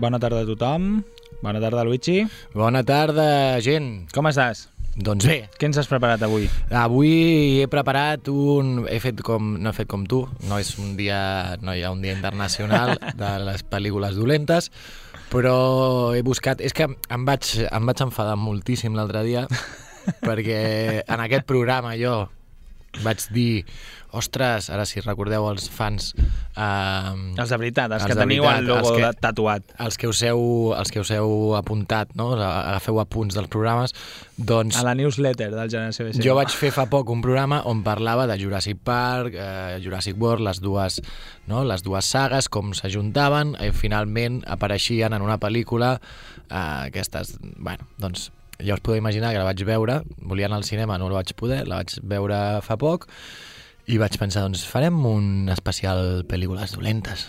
Bona tarda a tothom. Bona tarda, Luigi. Bona tarda, gent. Com estàs? Doncs bé, Què ens has preparat avui? avui he preparat un... He fet com... No he fet com tu, no és un dia... No hi ha un dia internacional de les pel·lícules dolentes, però he buscat... És que em vaig, em vaig enfadar moltíssim l'altre dia perquè en aquest programa jo vaig dir ostres, ara si recordeu els fans eh, Els de veritat, els, Els que teniu veritat, el logo els que- tatuat. els que us heu, els que us heu apuntat, no? agafeu apunts dels programes, doncs A la newsletter del Generació BCO. jo vaig fer fa poc un programa on parlava de Jurassic Park, eh, Jurassic World, les dues, no? les dues sagues, com s'ajuntaven i finalment apareixien en una pel·lícula eh, aquestes... Bueno, doncs ja us podeu imaginar que la vaig veure, volia anar al cinema, no la vaig poder, la vaig veure fa poc i vaig pensar, doncs farem un especial pel·lícules dolentes.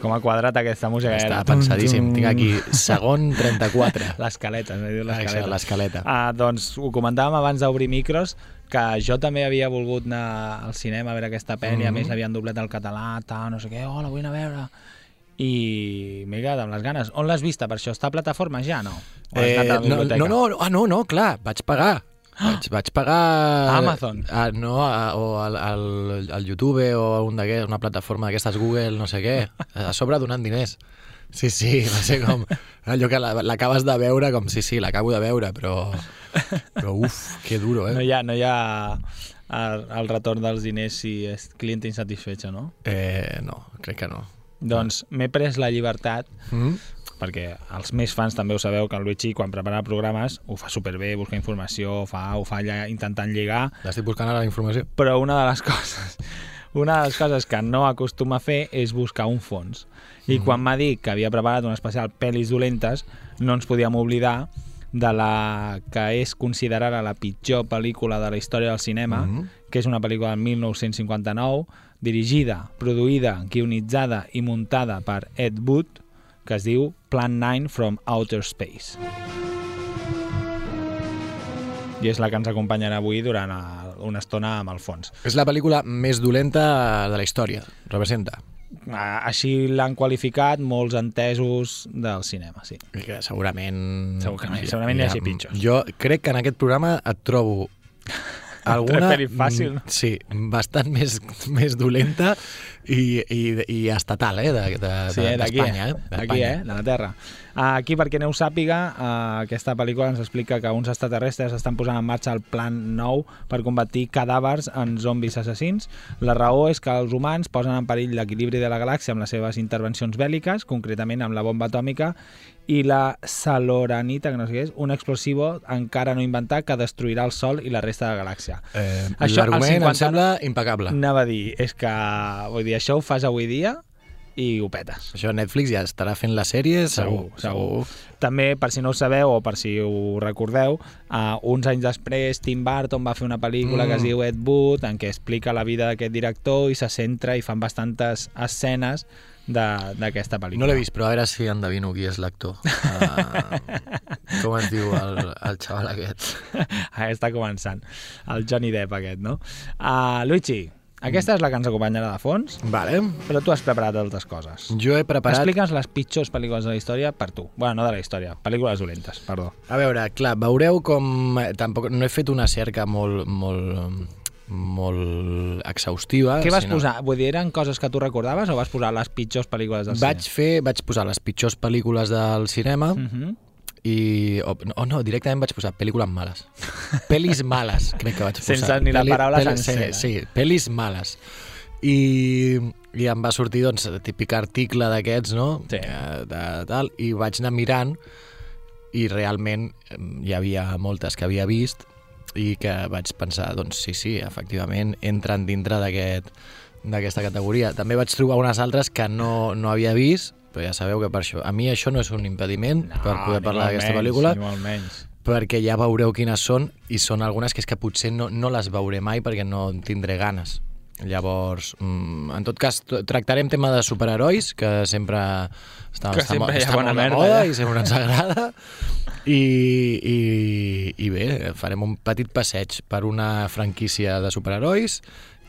Com ha quadrat aquesta música. Està era pensadíssim. Tinc aquí segon 34. L'escaleta, no diu l'escaleta. l'escaleta. Ah, doncs ho comentàvem abans d'obrir micros, que jo també havia volgut anar al cinema a veure aquesta pel·li, a Mhm. més l'havien doblat al català, tal, no sé què, oh, la vull anar a veure. I m'he quedat amb les ganes. On l'has vista, per això? Està a plataforma ja, no? O Eh, no, no, no, ah, no, no, clar, vaig pagar. Vaig, vaig pagar... A Amazon. A, no, a, o al, al, al YouTube o a un una plataforma d'aquestes Google, no sé què. A sobre donant diners. Sí, sí, va ser com allò que la- l'acabes de veure, com sí, sí, l'acabo de veure, però, però uf, que duro, eh? No hi ha, no hi ha el, el retorn dels diners si és client insatisfetge, no? Eh, no, crec que no. Doncs m'he pres la llibertat Mm? perquè els més fans també ho sabeu que el Luigi quan prepara programes ho fa superbé, busca informació, fa, ho fa allà intentant lligar, L'estic buscant ara la informació. però una de les coses una de les coses que no acostuma a fer és buscar un fons. I Mm. quan m'ha dit que havia preparat un especial pel·lis dolentes, no ens podíem oblidar de la que és considerada la pitjor pel·lícula de la història del cinema, Mhm. que és una pel·lícula del 1959, dirigida, produïda, guionitzada i muntada per Ed Wood, que es diu Plan 9 from Outer Space. I és la que ens acompanyarà avui durant el, una estona amb el fons. És la pel·lícula més dolenta de la història, representa. Ah, Així l'han qualificat molts entesos del cinema, sí. I que segurament... Segurament- segurament hi hagi pitjors. Jo crec que en aquest programa et trobo alguna... Preferit fàcil, no? mm, Sí, bastant més, més dolenta i, i, i estatal, eh, de- de- Sí, eh, d'Espanya. eh? D'aquí, eh? De la Terra. Aquí, per qui no ho sàpiga, ah, aquesta pel·lícula ens explica que uns extraterrestres estan posant en marxa el plan nou per combatir cadàvers en zombis assassins. La raó és que els humans posen en perill l'equilibri de la galàxia amb les seves intervencions bèl·liques, concretament amb la bomba atòmica, i la saloranita, que no sé què és, un explosivo encara no inventat que destruirà el Sol i la resta de la galàxia. Eh, L'argument 50 em sembla impecable. Anava a dir, és que vull dir, això ho fas avui dia i ho petes. Això Netflix ja estarà fent la sèrie, segur. segur. També, per si no ho sabeu o per si ho recordeu, uh, uns anys després Tim Burton va fer una pel·lícula mm. que es Mm. diu Ed Wood, en què explica la vida d'aquest director i se centra i fan bastantes escenes d'aquesta pel·lícula. No l'he vist, però a veure si endevino qui és l'actor. Uh, com es diu el, el xaval aquest? Ah, està començant. El Johnny Depp aquest, no? Uh, Luigi, aquesta és la que ens acompanyarà de fons, Vale. però tu has preparat altres coses. Jo he preparat... Explica'ns les pitjors pel·lícules de la història per tu. Bueno, no de la història, pel·lícules dolentes, perdó. A veure, clar, veureu com... eh, Tampoc no he fet una cerca molt, molt, molt exhaustiva. Què vas sinó- posar? Vull dir, eren coses que tu recordaves o vas posar les pitjors pel·lícules del Vaig fer, vaig posar les pitjors pel·lícules del cinema cinema? Mm -hmm. i... O, oh, no, directament vaig posar pel·lícules males. Pel·lis males, crec que vaig posar. Sense ni la paraula sencera. Sí, sí, pel·lis males. I, I em va sortir, doncs, el típic article d'aquests, no? Sí. Eh, De, tal, I vaig anar mirant i realment hi havia moltes que havia vist i que vaig pensar, doncs sí, sí, efectivament entren dintre d'aquest d'aquesta categoria. També vaig trobar unes altres que no, no havia vist, però ja sabeu que per això... A mi això no és un impediment no, per poder parlar d'aquesta pel·lícula, perquè ja veureu quines són, i són algunes que és que potser no, no les veuré mai perquè no en tindré ganes. Llavors, mm, en tot cas, tractarem tema de superherois, que sempre està, Que està, sempre ha està bona molt merda, moda ja. i sempre ens agrada. I, i, I bé, farem un petit passeig per una franquícia de superherois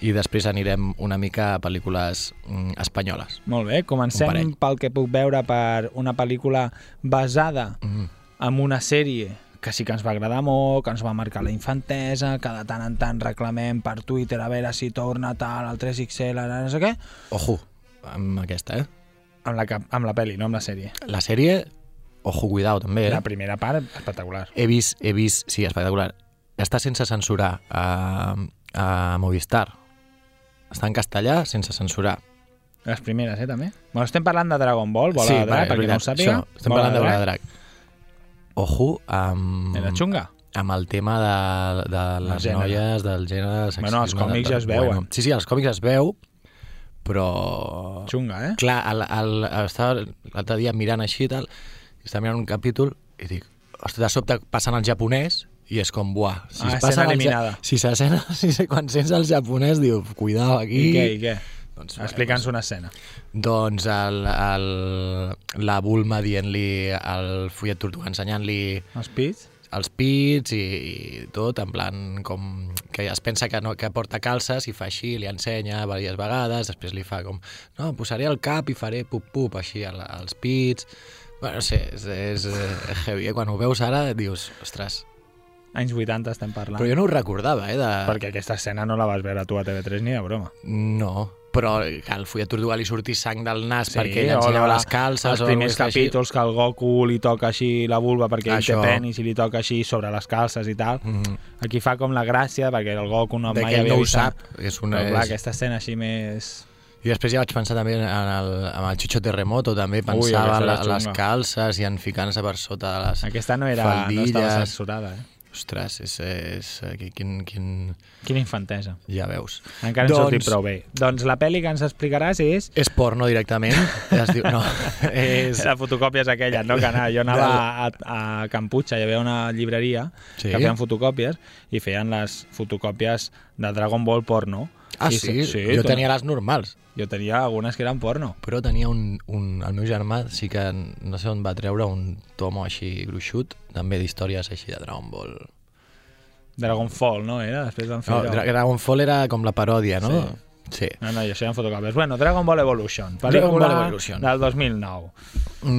i després anirem una mica a pel·lícules mm, espanyoles. Molt bé, comencem pel que puc veure per una pel·lícula basada Mm. en una sèrie que sí que ens va agradar molt, que ens va marcar la infantesa, que de tant en tant reclamem per Twitter a veure si torna tal, el 3XL, ara no sé què, Ojo, amb aquesta, eh? amb la, amb la pel·li, no amb la sèrie. La sèrie, ojo, cuidao, també, eh? La primera part, espectacular. He vist, he vist, sí, espectacular. Està sense censurar a, a Movistar. Està en castellà sense censurar. Les primeres, eh, també? Bueno, estem parlant de Dragon Ball, Bola sí, de Drac, vale, perquè no ho sàpiga. Això, estem parlant de Bola de Drac. Ojo amb, Era xunga. amb el tema de, de les gènere. noies, del gènere, del Bueno, sexisme, còmics de- ja es veuen. sí, sí, als còmics es veu, però... Xunga, eh? Clar, el, el, estava l'altre dia mirant així i tal, i estava mirant un capítol i dic, ostres, de sobte passen al japonès i és com, buah, si Ah, es passen al eliminada. si s'escena, si quan sents el japonès, diu, cuidao aquí. I què, i què? Doncs, Explica'ns una escena. doncs el, el, la Bulma dient-li al fullet tortuga, ensenyant-li Els pits? els pits i, i tot, en plan com que es pensa que, no, que porta calces i fa així, li ensenya diverses vegades, després li fa com, no, posaré el cap i faré pup-pup així al, als pits. Bueno, no sé, és, és, és heavy, eh? Quan ho veus ara dius, ostres, Anys 80 estem parlant. però jo no ho recordava, eh? De... Perquè aquesta escena no la vas veure tu a TV3 ni de broma. No, però que al fullet tortuga li sortís sang del nas Sí, perquè ell ensenyava les calces Els primers cosa així. capítols que el Goku li toca així la vulva perquè ell Això. té penis i li toca així sobre les calces i tal. Mhm. Aquí fa com la gràcia perquè el Goku no De mai ell havia no ho vist sap. És una, Però clar, és... aquesta escena així més... I després ja vaig pensar també en el, en el Chicho Terremoto, també Ui, pensava aquesta en les calces i en ficant-se per sota de les Aquesta no era no estava faldilles. censurada, eh? Ostres, és, és, quin, quin... Quina infantesa. Ja veus. Encara ens doncs... sortit prou bé. Doncs la pel·li que ens explicaràs és... És porno directament. Es diu, no, és... Era fotocòpies aquelles, no? Que anava, jo anava a, a Camputxa, hi havia una llibreria Sí? que feien fotocòpies i feien les fotocòpies de Dragon Ball porno. Ah, I sí? sí jo tenia les normals. Jo tenia algunes que eren porno. Però tenia un, un... El meu germà sí que no sé on va treure un tomo així gruixut, també d'històries així de Dragon Ball. Dragon Fall, no? Era? Després van fer... No, Dra Dragon Fall era com la paròdia, no? Sí. Sí. No, no, i això eren fotocòpies. Bueno, Dragon Ball Evolution. Dragon Ball Evolution. del 2009.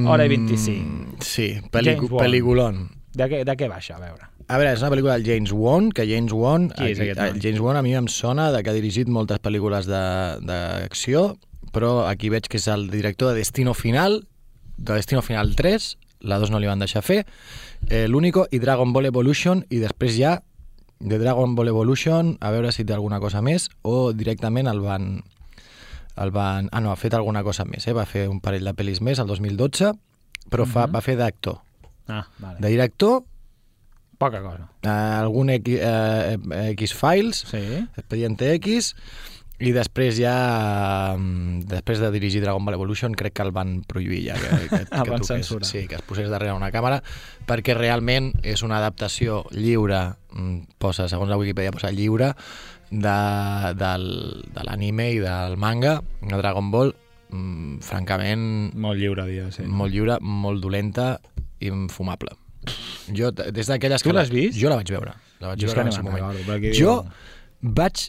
Hora i 25. Mm, Sí, pel·lículon. De què, de què va això, a veure? A veure, és una pel·lícula del James Wan, que James Wan... Qui és aquest el James Wan a mi em sona de que ha dirigit moltes pel·lícules de- d'acció, però aquí veig que és el director de Destino Final, de Destino Final 3, la 2 no li van deixar fer, eh, l'único, i Dragon Ball Evolution, i després ja de Dragon Ball Evolution, a veure si té alguna cosa més, o directament el van... El van... Ah, no, ha fet alguna cosa més, eh? va fer un parell de pel·lis més, el 2012, però fa, va fer d'actor. Ah, vale. De director, Poca cosa. eh, algun X, eh, X-Files, Sí. Expediente X, I després ja, mm, després de dirigir Dragon Ball Evolution, crec que el van prohibir ja que, que, El van toqués, censurar. sí, que es posés darrere una càmera, perquè realment és una adaptació lliure, mm, posa, segons la Wikipedia, posa lliure, de, del, de l'anime i del manga, de Dragon Ball, mm, francament, Molt lliure, dia, sí. molt lliure, molt dolenta i infumable. Jo, des d'aquelles Tu l'has vist? Jo la vaig veure. La vaig Jo veure que en me'n moment. recordo, perquè Jo vaig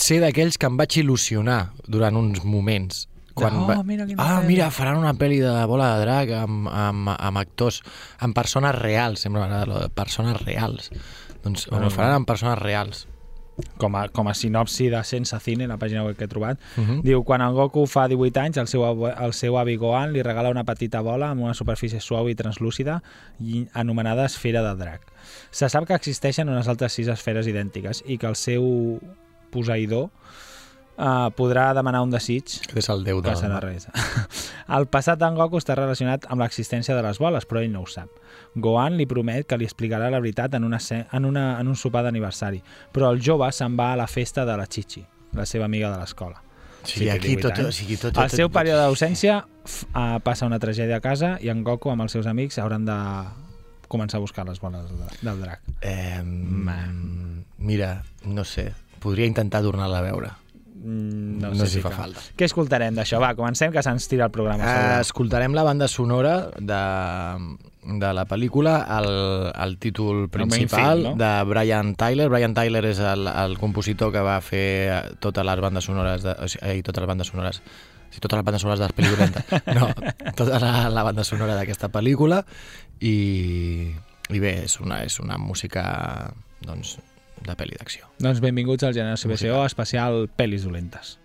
ser d'aquells que em vaig il·lusionar durant uns moments. Quan Oh, va... mira quina ah, pel·li. mira, faran una pel·li de bola de drac amb, amb, amb actors, amb persones reals, sempre m'agrada persones reals. Doncs bueno, ho faran amb persones reals. Com a, com a sinopsi de Sense Cine, la pàgina web que he trobat, Uh -huh. diu, quan el Goku fa 18 anys, el seu, el seu avi Gohan li regala una petita bola amb una superfície suau i translúcida i anomenada esfera de drac. Se sap que existeixen unes altres sis esferes idèntiques i que el seu posseïdor uh, podrà demanar un desig Que és el déu de... que serà res. El passat d'en Goku està relacionat amb l'existència de les boles, però ell no ho sap. Gohan li promet que li explicarà la veritat en, una, en, una, en un sopar d'aniversari, però el jove se'n va a la festa de la Chichi, la seva amiga de l'escola. Sí, Sí, aquí 18 tot, o sigui, tot, Al tot, seu tot, període d'absència f- uh, passa una tragèdia a casa i en Goku amb els seus amics hauran de començar a buscar les boles de, del drac. Eh, mira, no sé, podria intentar tornar-la a veure. No sé si fa falta. Què escoltarem d'això? Va, comencem, que se'ns tira el programa. Sobre. escoltarem la banda sonora de, de la pel·lícula, el, el títol principal theme, no? de Brian Tyler. Brian Tyler és el, el compositor que va fer totes les bandes sonores, de, o sigui, totes les bandes sonores Sí, totes les bandes sonores de les pel·lícules. No, tota la, la banda sonora d'aquesta pel·lícula i, i bé, és una, és una música doncs, de pel·li d'acció. Doncs benvinguts al Generació BCO, especial Pel·lis dolentes.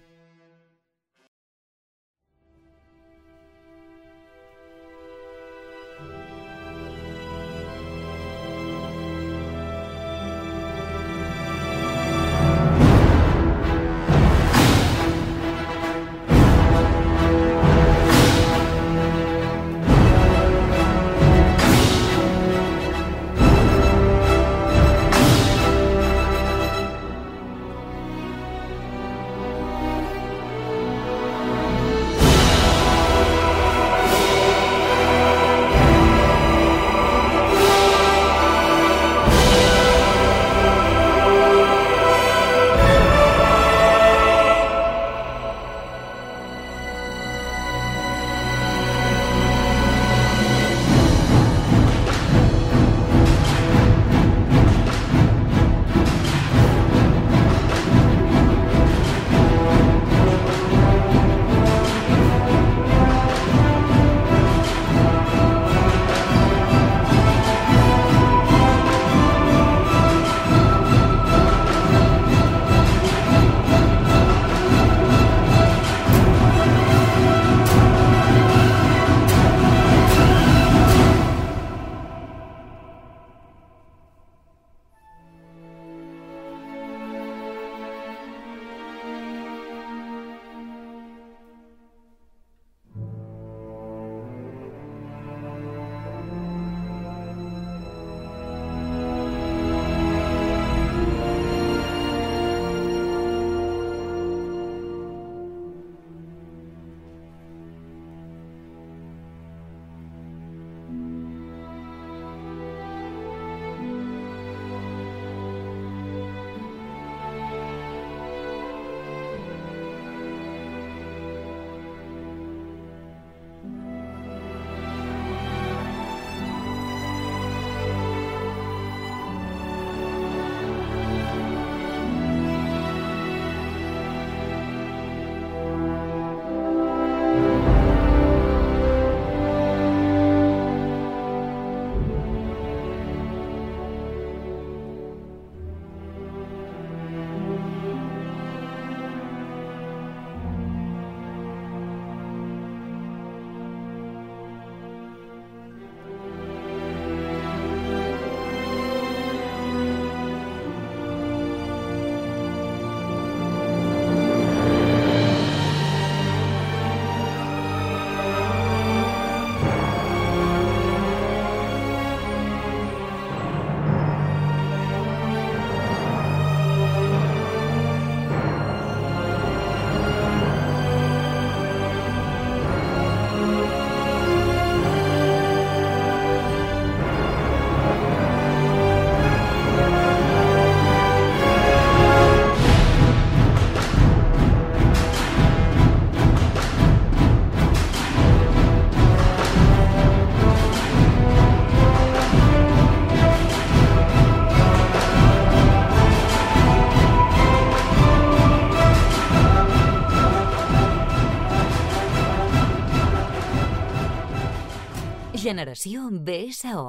Generació BSO.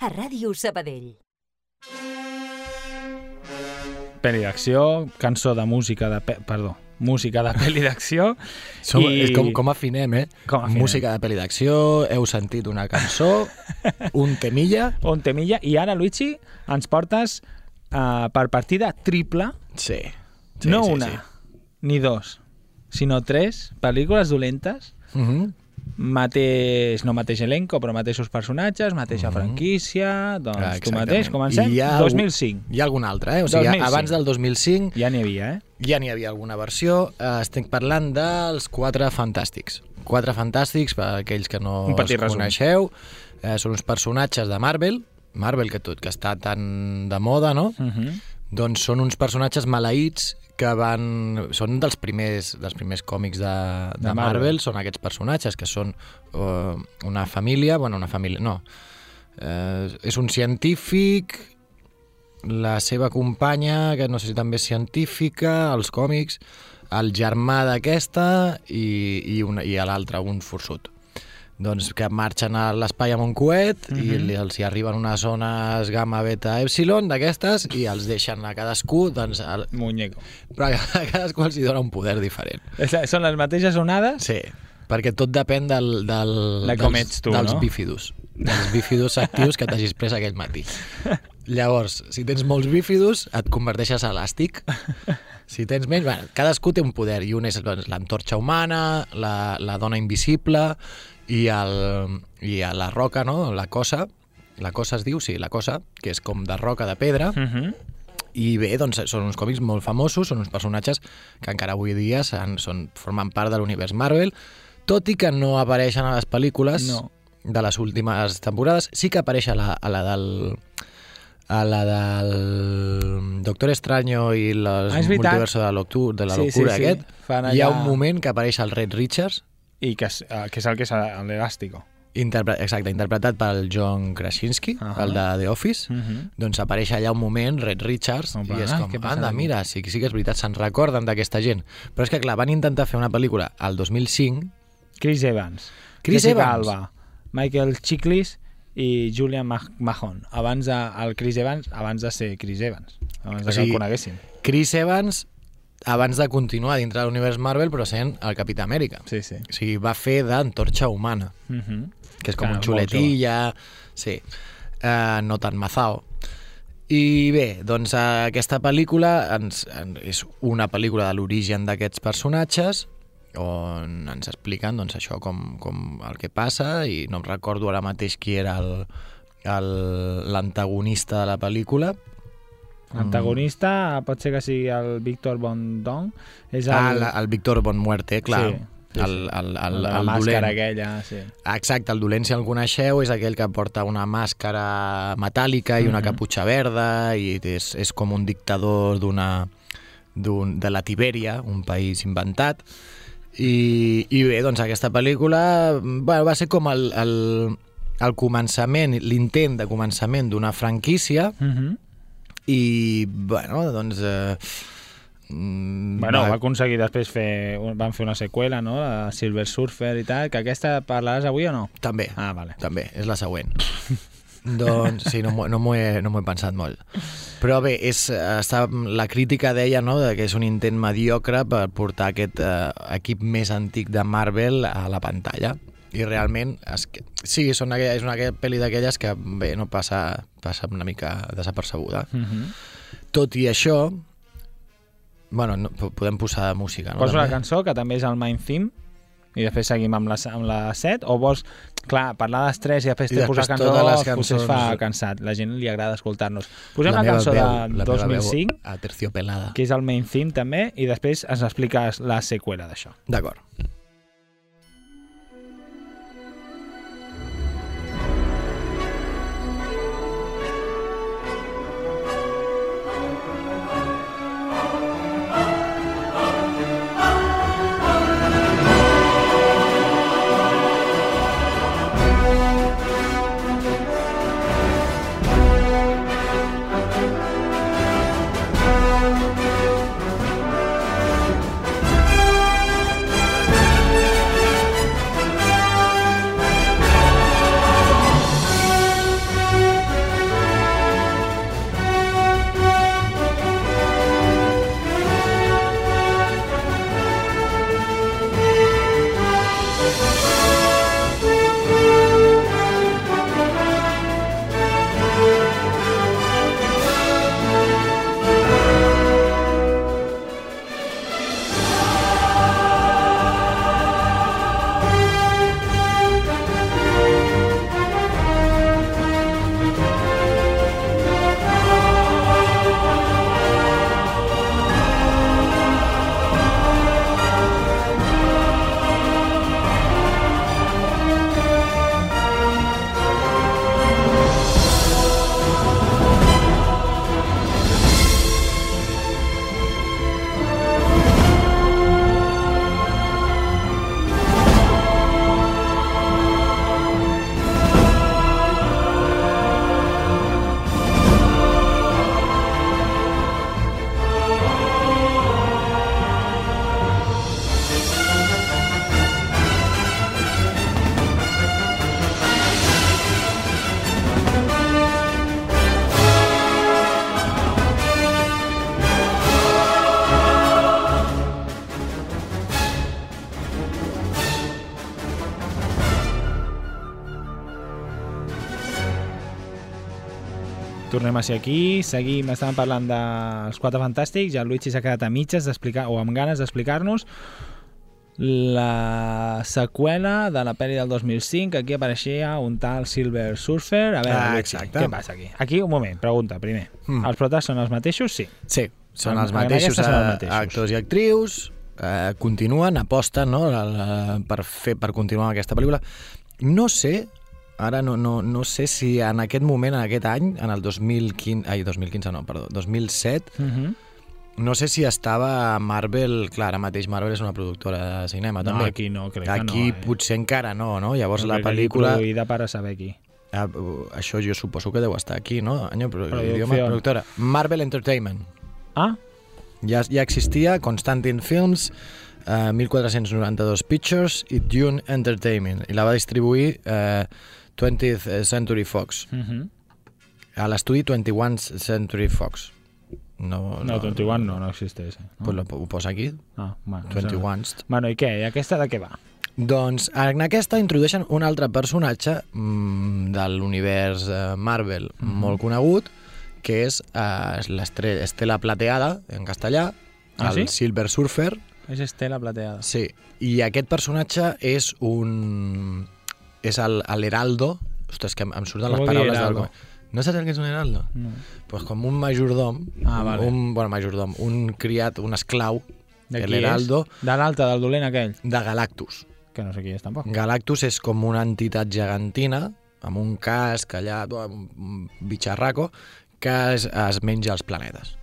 A Ràdio Sabadell. Pel·li d'acció, cançó de música de... Pe... Perdó, música de pel·li d'acció. Som, I- És com, com afinem, eh? Com afinem. Música de pel·li d'acció, heu sentit una cançó, un temilla... Un temilla. I ara, Luigi, ens portes uh, per partida triple, Sí. sí no sí, una, Sí. ni dos, sinó tres pel·lícules dolentes Uh -huh. Mateix, no mateix elenco, però mateixos personatges, mateixa franquícia, doncs Ah, tu mateix, comencem, I hi ha 2005. Hi ha algun altre, eh? O sigui, 2005. abans del 2005 Ja n'hi havia, eh? ja n'hi havia alguna versió. Eh, estic parlant dels Quatre Fantàstics. Quatre Fantàstics, per aquells que no els coneixeu, eh, són uns personatges de Marvel, Marvel que tot, que està tan de moda, no? Uh -huh. Doncs són uns personatges maleïts que van... Són dels primers, dels primers còmics de, de, De Marvel. Marvel, són aquests personatges que són uh, una família... Bueno, una família... No. Eh, és un científic, la seva companya, que no sé si també és científica, els còmics, el germà d'aquesta i, i, una, i l'altre, un forçut doncs que marxen a l'espai amb un coet mm -hmm. i li, els hi arriben unes zones gamma, beta, epsilon d'aquestes i els deixen a cadascú doncs, el, Muñeco. però a cadascú els hi dona un poder diferent Són les mateixes onades? sí, perquè tot depèn del, del, De com dels, ets tu, dels no? bífidus dels bífidus actius que t'hagis pres aquell matí llavors, si tens molts bífidus et converteixes a elàstic si tens menys, bueno, cadascú té un poder i un és doncs, l'antorxa humana la, la dona invisible i, el, i a la roca, no? la cosa la cosa es diu, sí, la cosa que és com de roca de pedra Uh -huh. i bé, doncs són uns còmics molt famosos, són uns personatges que encara avui dia són, són, formen part de l'univers Marvel, tot i que no apareixen a les pel·lícules No. de les últimes temporades, sí que apareix a la, a la del a la del Doctor Extraño i los Ah, multiverso de, de la Sí, locura sí, sí. aquest, Fan hi ha allà- un moment que apareix el Red Richards, I que és, eh, que és el que és l'elàstico. interpre exacte, interpretat pel John Krasinski, uh Ahà. -huh. el de The Office, Uh -huh. doncs apareix allà un moment Red Richards plan, i és "Ah, com, passa anda, aquí?" mira, sí, sí que és veritat, se'n recorden d'aquesta gent. Però és que, clar, van intentar fer una pel·lícula al 2005 Chris Evans. Chris Jessica Evans. Alba. Michael Chiklis i Julian Mah- Mahon. Abans de, el Chris Evans, abans de ser Chris Evans. Abans de O que sigui, el coneguéssim. Chris Evans abans de continuar dintre de l'univers Marvel però sent el Capità Amèrica. Sí, sí. O sigui, va fer d'antorxa humana, Uh -huh. que és com Clar, un molt xuletilla, sí, uh, no tan mazao. I bé, doncs eh, aquesta pel·lícula ens, en, és una pel·lícula de l'origen d'aquests personatges on ens expliquen doncs, això com, com el que passa i no em recordo ara mateix qui era el- l'antagonista de la pel·lícula L'antagonista pot ser que sigui el Víctor Von Dong. És el, Ah, el, el Víctor Bon Muerte, clar. Sí, sí, el, el, el, el, la el màscara dolent. aquella, sí. Exacte, el dolent, si el coneixeu, és aquell que porta una màscara metàl·lica i una Mhm. caputxa verda i és, és com un dictador d'una d'un, de la Tibèria, un país inventat. I, I bé, doncs aquesta pel·lícula bueno, va ser com el, el, el començament, l'intent de començament d'una franquícia Uh -huh. I, bueno, doncs... Eh, mm, Bueno, va aconseguir després fer... Van fer una seqüela, no? La Silver Surfer i tal, que aquesta parlaràs avui o no? També. Ah, vale. També, és la següent. doncs sí, no m'ho no m'ho he, no he pensat molt. Però bé, és, està, la crítica deia no, de que és un intent mediocre per portar aquest eh, equip més antic de Marvel a la pantalla. I realment, es, que- sí, són aquella, és una aquella pel·li d'aquelles que bé, no passa, passa una mica desapercebuda. Uh -huh. Tot i això, bueno, no, po- podem posar música, no? La també? cançó, que també és el main theme, i després seguim amb la, amb la set, o vols, clar, parlar dels tres i després I te posar després cançó, les potser es fa cançons. cansat. La gent li agrada escoltar-nos. Posem la, meva cançó veu- de la meva 2005, veu aterciopelada. que és el main theme també, i després ens expliques la seqüela d'això. D'acord. A ser aquí, seguim, estàvem parlant dels Quatre Fantàstics, i el Luigi s'ha quedat a mitges d'explicar, o amb ganes d'explicar-nos la seqüela de la pel·li del 2005, aquí apareixia un tal Silver Surfer. A veure, Ah, Luigi, exacte. què passa aquí? Aquí, un moment, pregunta, primer. Mm. Els protes són els mateixos? Sí. Sí, són els mateixos, aquesta són els eh, mateixos. actors i actrius, eh, continuen, aposten no, la, la, per, fer, per continuar amb aquesta pel·lícula. No sé, ara no, no, no sé si en aquest moment, en aquest any, en el 2015, ai, 2015 no, perdó, 2007, Uh -huh. no sé si estava Marvel, clar, ara mateix Marvel és una productora de cinema, No, també. aquí no, crec que Aquí no. Eh? potser encara no, no? Llavors Jo la que aquí pel·lícula... Produïda per saber qui. Ah, això jo suposo que deu estar aquí, no? Anyo, però, idioma productora. Marvel Entertainment. Ah, Ja, ja existia Constantin Films, eh, 1492 Pictures i Dune Entertainment. I la va distribuir eh, 20th Century Fox. uh -huh. A l'estudi 21 Century Fox. No, no, 21 no, no existeix. eh, No? Pues lo, ho posa aquí, ah, bueno, 21. Bueno, i què? I aquesta de què va? Doncs en aquesta introdueixen un altre personatge mm, de l'univers eh, Marvel Mhm. molt conegut, que és eh, l'estre- Estela Plateada, en castellà, Ah, el sí? Silver Surfer. És Estela Plateada. Sí, i aquest personatge és un... és l'Heraldo... Ostres, que em, surten les paraules heraldo? del... No saps el que és un heraldo? No. Pues com un majordom, Ah, vale. un, bueno, majordom, un criat, un esclau, De qui l'Heraldo és? De l'altre, del dolent aquell. de Galactus. Que no sé qui és tampoc. Galactus és com una entitat gegantina, amb un casc allà, un bitxarraco, que es, es menja els planetes.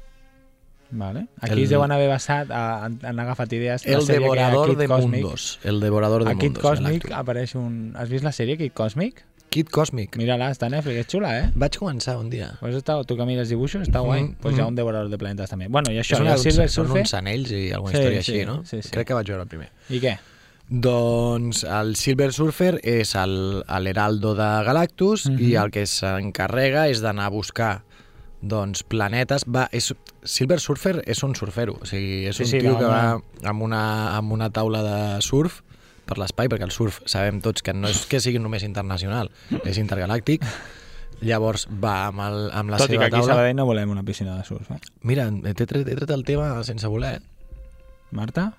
Vale. Aquí El- es deuen haver basat, a, han, han agafat idees... El devorador Kid de Cosmic. mundos. El devorador de A Kid mundos. Cosmic Galactus. apareix un... Has vist la sèrie Kid Cosmic? Kid Cosmic. Mira-la, està a Netflix, és xula, eh? Vaig començar un dia. Pues està, tu que mires dibuixos, està guai. Mm, pues hi ha mm. un devorador de planetes també. Bueno, i això, Són i el Silver són Surfer... uns anells i alguna Sí, història sí, així, no? sí, sí. Crec que vaig veure el primer. I què? Doncs el Silver Surfer és l'heraldo de Galactus Mhm. i el que s'encarrega és d'anar a buscar doncs, planetes. Va, és, Silver Surfer és un surfero, o sigui, és Sí, un sí, tio va, que va. va amb una, amb una taula de surf per l'espai, perquè el surf sabem tots que no és que sigui només internacional, és intergalàctic. Llavors va amb, el, amb la Tot i que seva aquí a taula... Sabadell no volem una piscina de surf, eh? Mira, t'he tret, he tret el tema sense voler. Marta?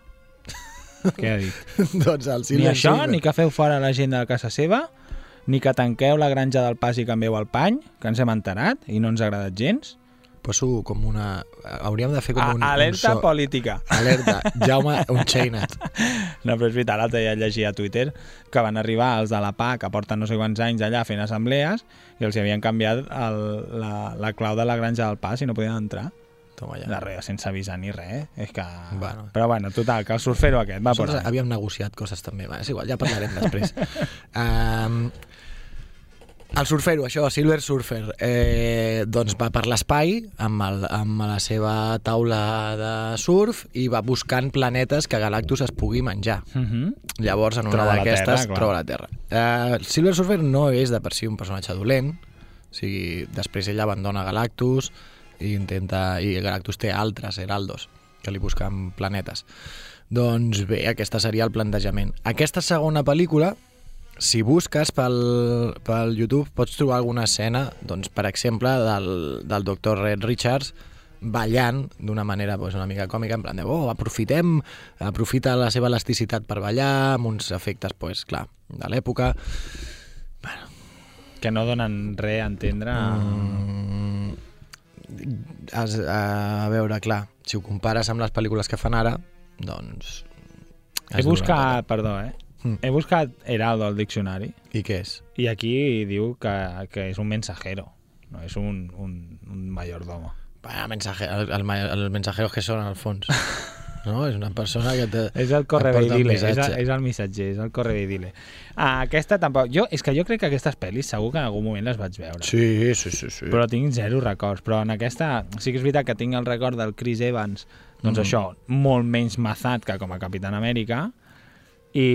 Què ha dit? doncs el Ni Silver això, Surfer... ni que feu fora la gent de casa seva, ni que tanqueu la granja del pas i canvieu el pany, que ens hem enterat i no ens ha agradat gens. Poso com una... Hauríem de fer com A, un... alerta un so... política. Alerta, Jaume Unchained. No, però és veritat, l'altre dia llegia a Twitter que van arribar els de la PA, que porten no sé quants anys allà fent assemblees, i els havien canviat el, la, la clau de la granja del pas i no podien entrar. Toma ja. Darrere, sense avisar ni res. eh? És que... Bueno. Però bueno, total, que el surfero aquest va Nosaltres havíem negociat coses també. Va, és igual, ja parlarem després. um, el surfero, això, Silver Surfer, eh, doncs va per l'espai amb, el, amb la seva taula de surf i va buscant planetes que Galactus es pugui menjar. Uh -huh. Llavors, en una d'aquestes, troba la Terra. Uh, Silver Surfer no és de per si un personatge dolent, o sigui, després ell abandona Galactus i intenta i Galactus té altres heraldos que li busquen planetes. Doncs bé, aquesta seria el plantejament. Aquesta segona pel·lícula, si busques pel, pel YouTube, pots trobar alguna escena, doncs, per exemple, del, del doctor Red Richards ballant d'una manera pues, una mica còmica, en plan de, oh, aprofitem, aprofita la seva elasticitat per ballar, amb uns efectes, pues, clar, de l'època. Que no donen res a entendre. Mm, has, a veure, clar, si ho compares amb les pel·lícules que fan ara, doncs... He buscat, perdó, eh? Mm. He buscat Heraldo al diccionari I què és? i aquí diu que, que és un mensajero, no és un, un, un mayordomo. Bueno, mensaje, el, el, els mensajeros que són al fons. No? És una persona que te... És el correveidile, és, el- és el missatger, és el correveidile. Ah, aquesta tampoc... Jo, és que jo crec que aquestes pel·lis segur que en algun moment les vaig veure. Sí, sí, sí. sí. Però tinc zero records. Però en aquesta sí que és veritat que tinc el record del Chris Evans, doncs Mhm. això, molt menys mazat que com a Capitán Amèrica, i,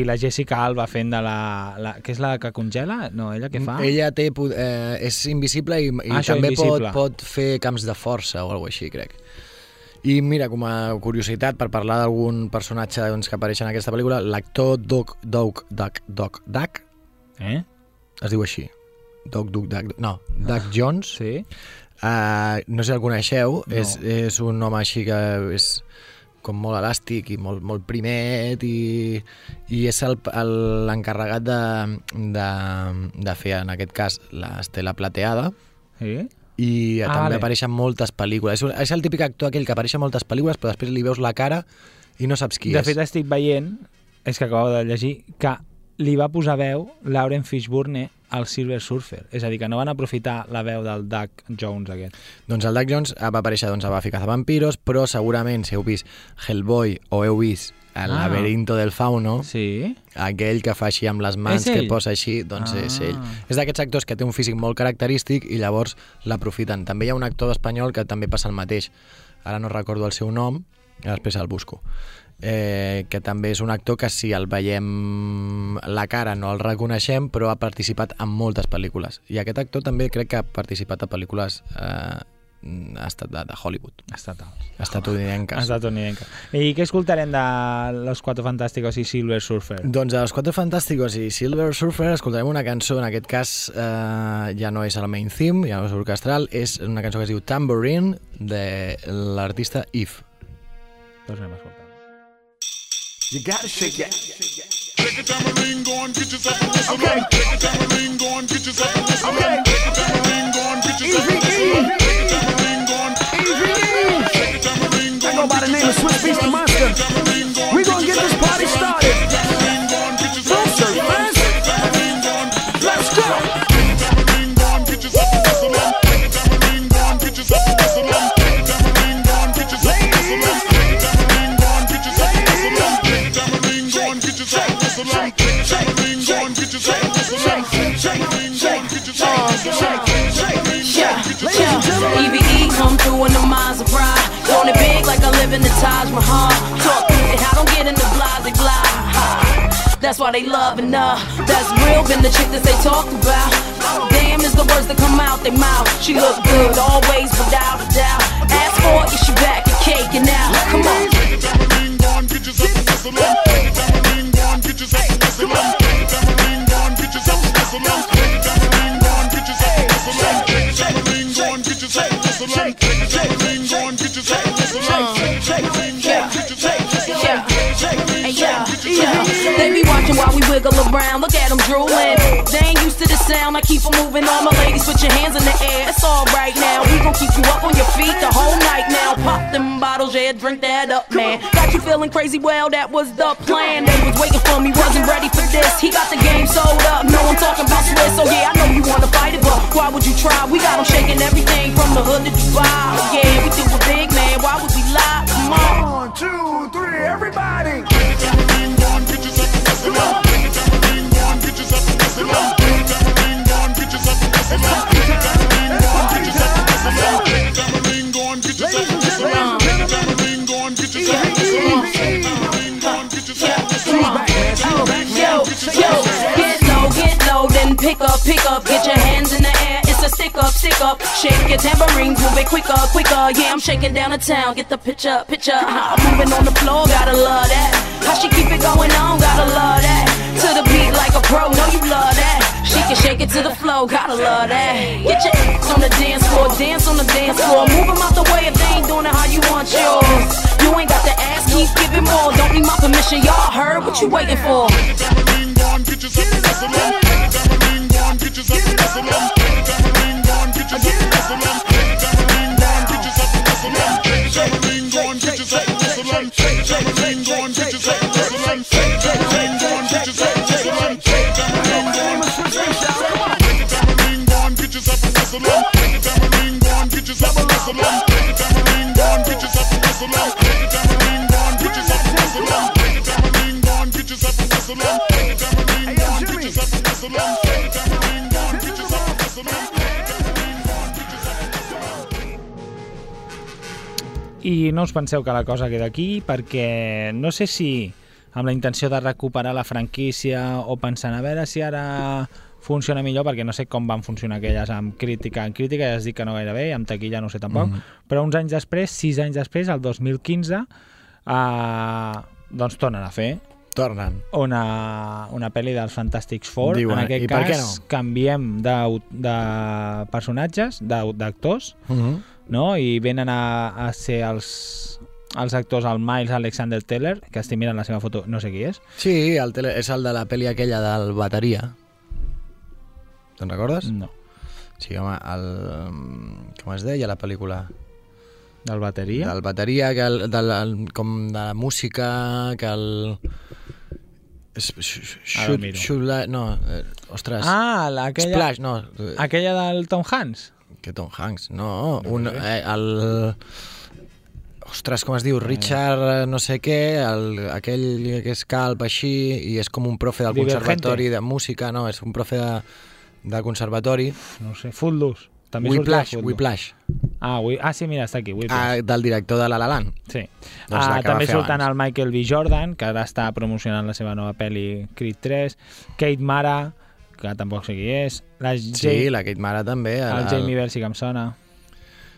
i la Jessica Alba fent de la, la... que és la que congela? No, ella què fa? Ella té, eh, és invisible i, i Ah, també pot, invisible. pot fer camps de força o alguna així, crec. I mira, com a curiositat, per parlar d'algun personatge doncs, que apareix en aquesta pel·lícula, l'actor Doc, Doc, Duck, Doc, Duck, Eh? es diu així. Doc, Duc, Duc, no, Doug Jones. Sí. Uh, no sé si el coneixeu, No. és, és un home així que és com molt elàstic i molt, molt primet i, i és l'encarregat de, de, de fer, en aquest cas, l'Estela Plateada Sí? i Ah, també vale. apareix en moltes pel·lícules. És, un- és el típic actor aquell que apareix en moltes pel·lícules però després li veus la cara i no saps qui de és. fet, estic veient, és que acabo de llegir, que li va posar veu Lauren Fishburne al Silver Surfer. És a dir, que no van aprofitar la veu del Doug Jones aquest. Doncs el Doug Jones va aparèixer doncs, a Buffy Cazavampiros, però segurament si heu vist Hellboy o heu vist El Ah. laberinto del fauno, Sí? aquell que fa així amb les mans, que posa així, doncs Ah. és ell. És d'aquests actors que té un físic molt característic i llavors l'aprofiten. També hi ha un actor espanyol que també passa el mateix. Ara no recordo el seu nom, després el busco. Eh, que també és un actor que si el veiem la cara no el reconeixem, però ha participat en moltes pel·lícules. I aquest actor també crec que ha participat a pel·lícules eh, estat de, de Hollywood, Estatal. estatunidenques. Estatunidenca. I què escoltarem de Los Cuatro Fantásticos i Silver Surfer? Doncs a los Quatre Fantàsticos i Silver Surfer escoltarem una cançó, en aquest cas eh, ja no és el main theme, ja no és orquestral, és una cançó que es diu Tambourine de l'artista If. Doncs anem a escoltar. You gotta shake that. Take a tambourine, go and get yourself a whistle. Okay. Take a tambourine, go and get yourself a whistle. Okay. Take a tambourine, go and get yourself a whistle. Take a tambourine, go and Easy. take a tambourine, go I go by the name of Swiss Beast the Monster. We gonna get this party started. Taj Mahal. Talk it, I don't get in the blase blah. That's why they loving her. That's real, been the chick that they talk about. Damn is the words that come out their mouth. She look good always, without a doubt. Ask for it, she back and caking out. Come on. and get yourself. Take a tambourine, go and get yourself a whistle. Take a and get yourself a and get yourself a and get yourself a and be watching while we wiggle around. Look at them drooling. They ain't used to the sound. I keep 'em moving. All my ladies, put your hands in the air. It's all right now. We gon' keep you up on your feet the whole night now. Pop them bottles, yeah, drink that up, man. Got you feeling crazy? Well, that was the plan. They was waiting for me, wasn't ready for this. He got the game sold up. No, I'm talking about Swiss. So yeah, I know you wanna fight it, but why would you try? We got them shaking everything from the hood to Dubai. Yeah, we do it big, man. Why would we lie? Come on. One, two, three, everybody. Pick up, pick up, get your hands in the air. It's a stick up, stick up. Shake your tambourines, move it quicker, quicker. Yeah, I'm shaking down the town. Get the picture, picture. How I'm moving on the floor, gotta love that. How she keep it going on, gotta love that. To the beat like a pro, know you love that. She can shake it to the flow, gotta love that. Get your ass on the dance floor, dance on the dance floor. Move 'em out the way if they ain't doing it how you want yours. You ain't got to ask, keep giving more. Don't need my permission, y'all heard what you waiting for. Take a tambourine, and get yourself a bitches up them. Anytime a ring go on, bitches up and whistle them. Anytime a ring go on, bitches up and whistle them. Anytime a ring go on, bitches up and whistle them. Anytime a ring go on, bitches up and whistle them. A tambourine, go on, bitches up and a ring go on, a go on, bitches up and whistle a go on, a go on, a go on, a. I no us penseu que la cosa queda aquí perquè no sé si amb la intenció de recuperar la franquícia o pensant a veure si ara funciona millor perquè no sé com van funcionar aquelles amb crítica. En crítica ja es dic que no gaire bé i amb taquilla no sé tampoc, Mhm. però uns anys després, sis anys després, el 2015, eh, doncs tornen a fer Tornen. una, una pel·li dels Fantastics Four. Diuen, en aquest cas no? canviem de, de personatges, d'actors, Uh -huh. No? i venen a, a ser els, els actors, el Miles Alexander Teller, que estic mirant la seva foto, no sé qui és. Sí, el tele, és el de la pel·li aquella del Bateria. Te'n recordes? No. Sí, home, el... Com es deia la pel·lícula? Del bateria? Del bateria, que el, del, el, com de la música, que el... Shoot, shoot no, eh, ostres. Ah, la- aquella, Splash, no. aquella del Tom Hanks. Que Tom Hanks, no. un, eh, el... Ostres, com es diu? Richard eh, no sé què, el, aquell que és calp així i és com un profe del Divergente. conservatori de música, no, és un profe de, de conservatori. No sé, Footloose. També Whiplash. Whiplash, Ah, Whi- ah, sí, mira, està aquí, Whiplash. ah, del director de La La Land. Sí. Doncs ah, també surten el Michael B. Jordan, que ara està promocionant la seva nova pel·li Creed 3, Kate Mara, que tampoc sé qui és, la Sí, Ja- la Kate Mara també. el, Jamie Bell sí que em sona,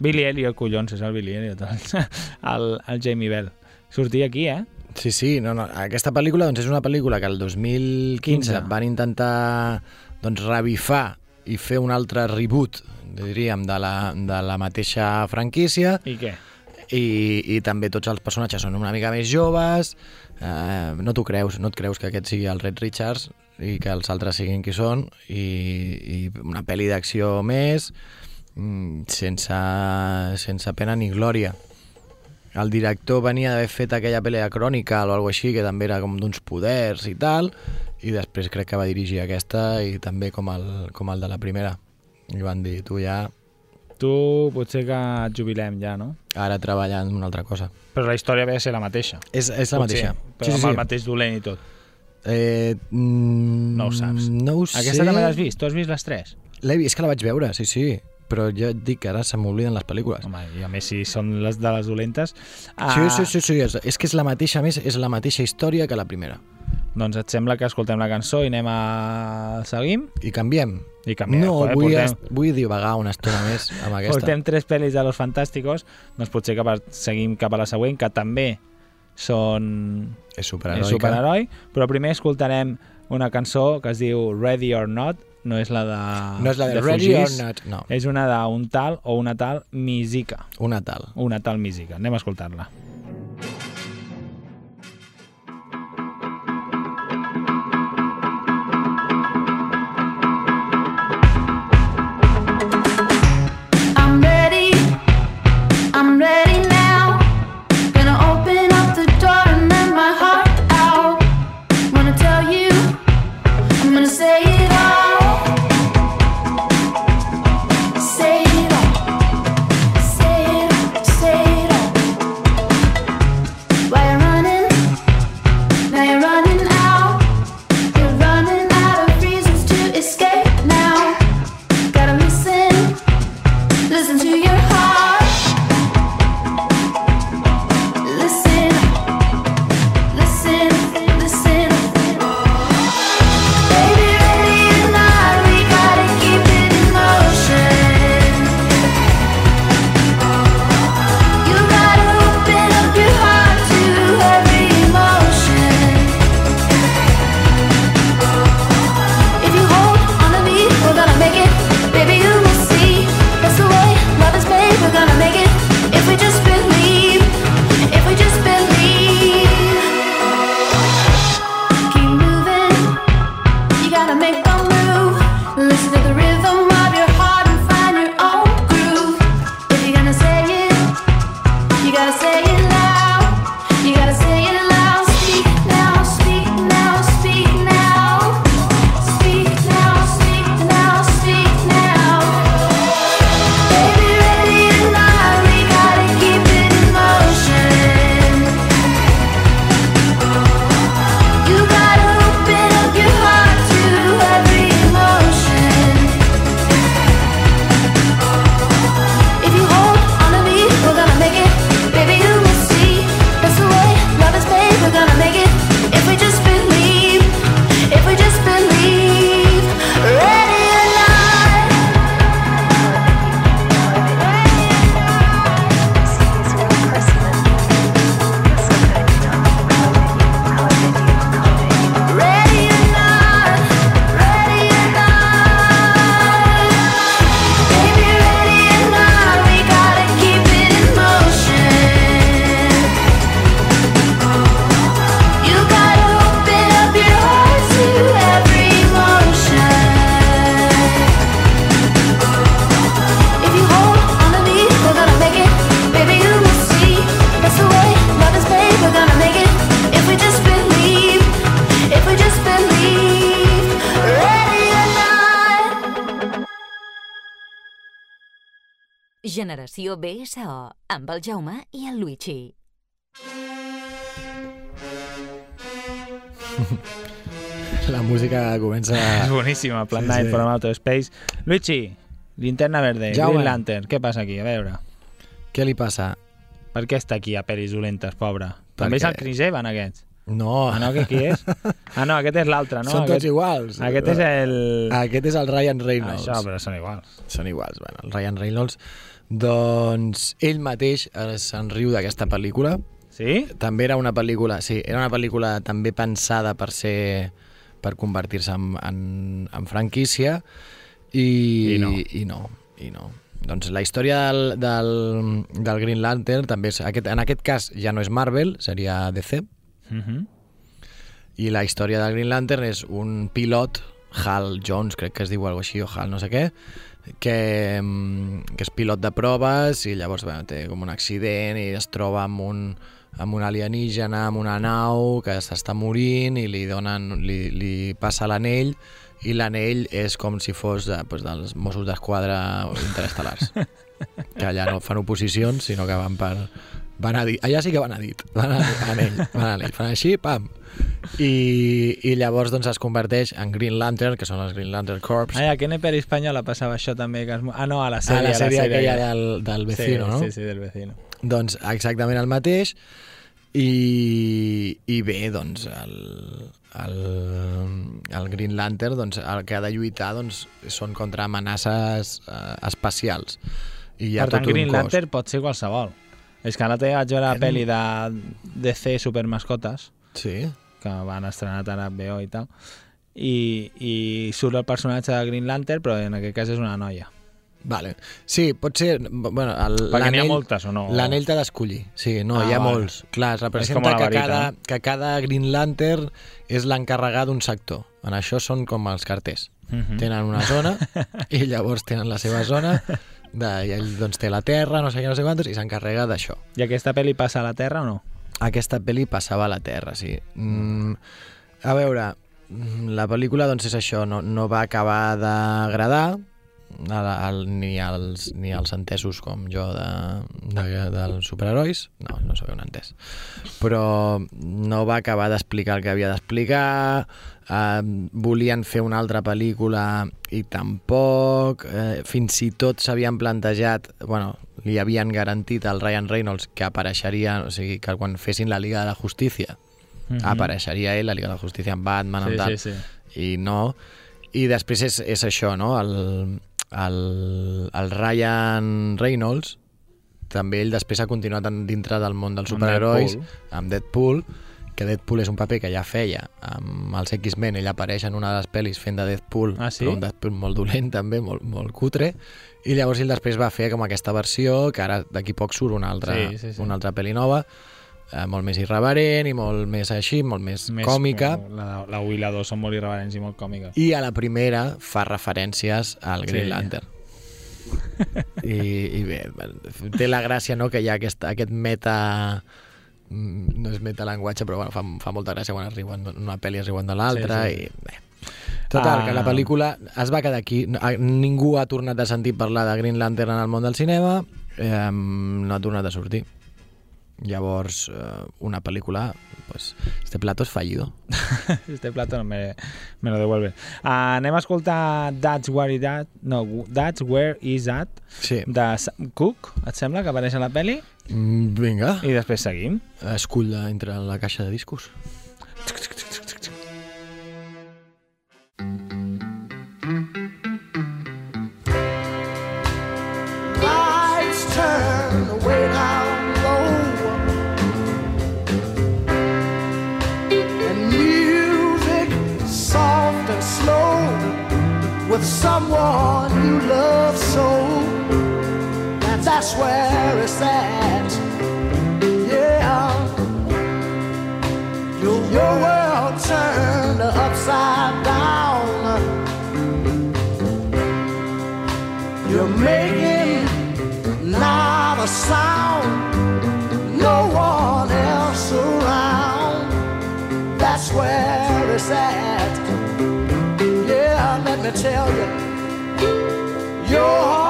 Billy Elliot, collons, és el Billy Elliot, el, el, el Jamie Bell. Sortia aquí, eh? Sí, sí, no, no. aquesta pel·lícula doncs, és una pel·lícula que el 2015 15. van intentar doncs, revifar i fer un altre reboot, diríem, de la, de la mateixa franquícia I què? i, i també tots els personatges són una mica més joves eh, no t'ho creus, no et creus que aquest sigui el Red Richards i que els altres siguin qui són i, i una pel·li d'acció més mm, sense, sense pena ni glòria el director venia d'haver fet aquella pel·li de Chronicle o alguna així, que també era com d'uns poders i tal, i després crec que va dirigir aquesta i també com el, com el de la primera. I van dir, tu ja Tu potser que et jubilem ja, no? ara treballant en una altra cosa. Però la història ve a ser la mateixa. És, és la Potser, mateixa. Però amb el mateix dolent i tot. Eh, mm, No ho saps. No ho sé. Aquesta també l'has vist? Tu has vist les tres? L'he vist, és que la vaig veure, sí, sí. Però jo et dic que ara se m'obliden les pel·lícules. Home, i a més si són les de les dolentes... Sí, sí, sí, sí, és, és que és la mateixa, a més, és la mateixa història que la primera. Doncs et sembla que escoltem la cançó i anem a... Seguim? I canviem. I canviem. No, eh? vull, portem, est- vull divagar una estona més amb aquesta. portem tres pel·lis de Los Fantásticos, doncs potser que seguim cap a la següent, que també són És és superheroica. superheroi, però primer escoltarem una cançó que es diu Ready or Not, no és la de No és la de, de Ready or Fugís, Not, no. és una d'un tal o una tal Misica. Una tal. Una tal Misica. Anem a escoltar-la. Generació BSO, amb el Jaume i el Luigi. La música comença... És boníssima, Plan Sí, Night sí. from Outer Space. Luigi, Linterna Verde, Jaume. Green Lantern, què passa aquí? A veure, Què li passa? per què està aquí a Peris Dolentes, pobre? Per També és el Chris Evans, aquests? No. Ah, no, que qui és? Ah, no, aquest és l'altre, no? Són tots aquest, iguals. Aquest és el... Aquest és el Ryan Reynolds. Això, però són iguals. Són iguals. Bueno, el Ryan Reynolds, doncs ell mateix se'n riu d'aquesta pel·lícula. Sí? També era una pel·lícula, sí, era una pel·lícula també pensada per ser per convertir-se en, en, en franquícia i, I no. i no, i no. Doncs la història del, del, del Green Lantern també és, aquest, en aquest cas ja no és Marvel, seria DC, Uh -huh. i la història del Green Lantern és un pilot, Hal Jones, crec que es diu alguna així, o Hal no sé què, que, mm, que és pilot de proves i llavors bueno, té com un accident i es troba amb un, amb un alienígena, amb una nau que s'està morint i li, donen, li, li passa l'anell i l'anell és com si fos de, pues, dels Mossos d'Esquadra interestel·lars. Que allà no fan oposicions sinó que van per van a dir, allà sí que van a dit van a, a anell, van a anell, fan així, pam i, i llavors doncs es converteix en Green Lantern, que són els Green Lantern Corps Ah, i a Kene per Espanyola passava això també. Que es... Ah, no, a la a sèrie. la sèrie aquella del, del vecino, sí, no? Sí, sí, del vecino. Doncs exactament el mateix i, i bé, doncs el, el, el Green Lantern doncs, el que ha de lluitar doncs, són contra amenaces eh, espacials i hi ha per tant, Green. Lantern pot ser qualsevol. És que l'altre dia vaig veure la pel·li de DC Supermascotes, Sí. Que van estrenar ara a HBO i tal, i, i surt el personatge de Green Lantern, però en aquest cas és una noia. Vale. Sí, pot ser... Bueno, el, Perquè n'hi ha moltes, o no? L'anell t'ha d'escollir. Sí, no, Ah, hi ha vale. molts. Clar, representa que, varita, cada, no? que cada Green Lantern és l'encarregat d'un sector. En això són com els carters. Mhm. Tenen una zona i llavors tenen la seva zona de, i ell doncs, té la terra, no sé què, no sé quantos, i s'encarrega d'això. I aquesta pel·li passa a la Terra o no? Aquesta pel·li passava a la Terra, sí. Mm, a veure, mm, la pel·lícula doncs és això, no, no va acabar d'agradar al, ni, als, ni als entesos com jo de, de, dels superherois, no, no sóc un entès, però no va acabar d'explicar el que havia d'explicar, eh, volien fer una altra pel·lícula i tampoc, eh, fins i tot s'havien plantejat, bueno, li havien garantit al Ryan Reynolds que apareixeria, o sigui, que quan fessin la Liga de la Justícia Mhm. apareixeria ell, la Liga de la Justícia amb Batman, amb Sí, tal, sí, sí. i no. I després és, és això, no? El, el, el Ryan Reynolds, també ell després ha continuat dintre del món dels Amb superherois, Deadpool. amb Deadpool, que Deadpool és un paper que ja feia amb els X-Men, ell apareix en una de les pel·lis fent de Deadpool, Ah, sí? però un Deadpool molt dolent també, molt, molt cutre, i llavors ell després va fer com aquesta versió, que ara d'aquí poc surt una altra, Sí, sí, sí. una altra pel·li nova, eh, molt més irreverent i molt més així, molt més, Més còmica. La, la 1 i la 2 són molt irreverents i molt còmiques. I a la primera fa referències al Green Sí. Lantern. I, I bé, té la gràcia no, que hi ha aquest, aquest meta no és metalanguatge, però bueno, fa, fa molta gràcia quan es riuen d'una pel·li es riuen de l'altra Sí, sí. i bé. Total, Ah. que la pel·lícula es va quedar aquí. Ningú ha tornat a sentir parlar de Green Lantern en el món del cinema, eh, no ha tornat a sortir. Llavors, eh, una pel·lícula, pues, este plato es fallido. Este plato no me, me lo devuelve. Uh, anem a escoltar That's Where It At, no, That's Where Is At, Sí. de Sam Cooke, et sembla, que apareix a la pel·li? Mm, Vinga, I després seguim. escull de- entre la caixa de discos. With someone you love so. That's where it's at. Yeah, your, your world turned upside down. You're making not a sound, no one else around. That's where it's at. Yeah, let me tell you, your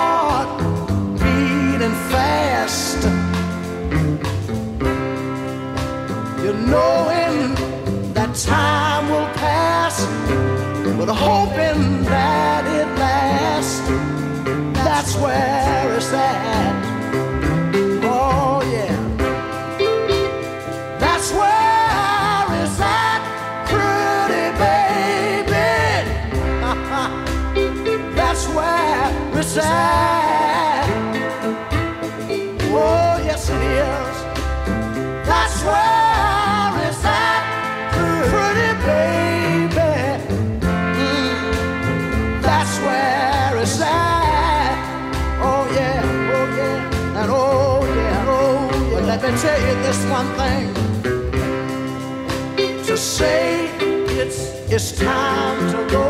knowing that time will pass, but hoping that it lasts. That's where it's at. This one thing. To say it's it's time to go.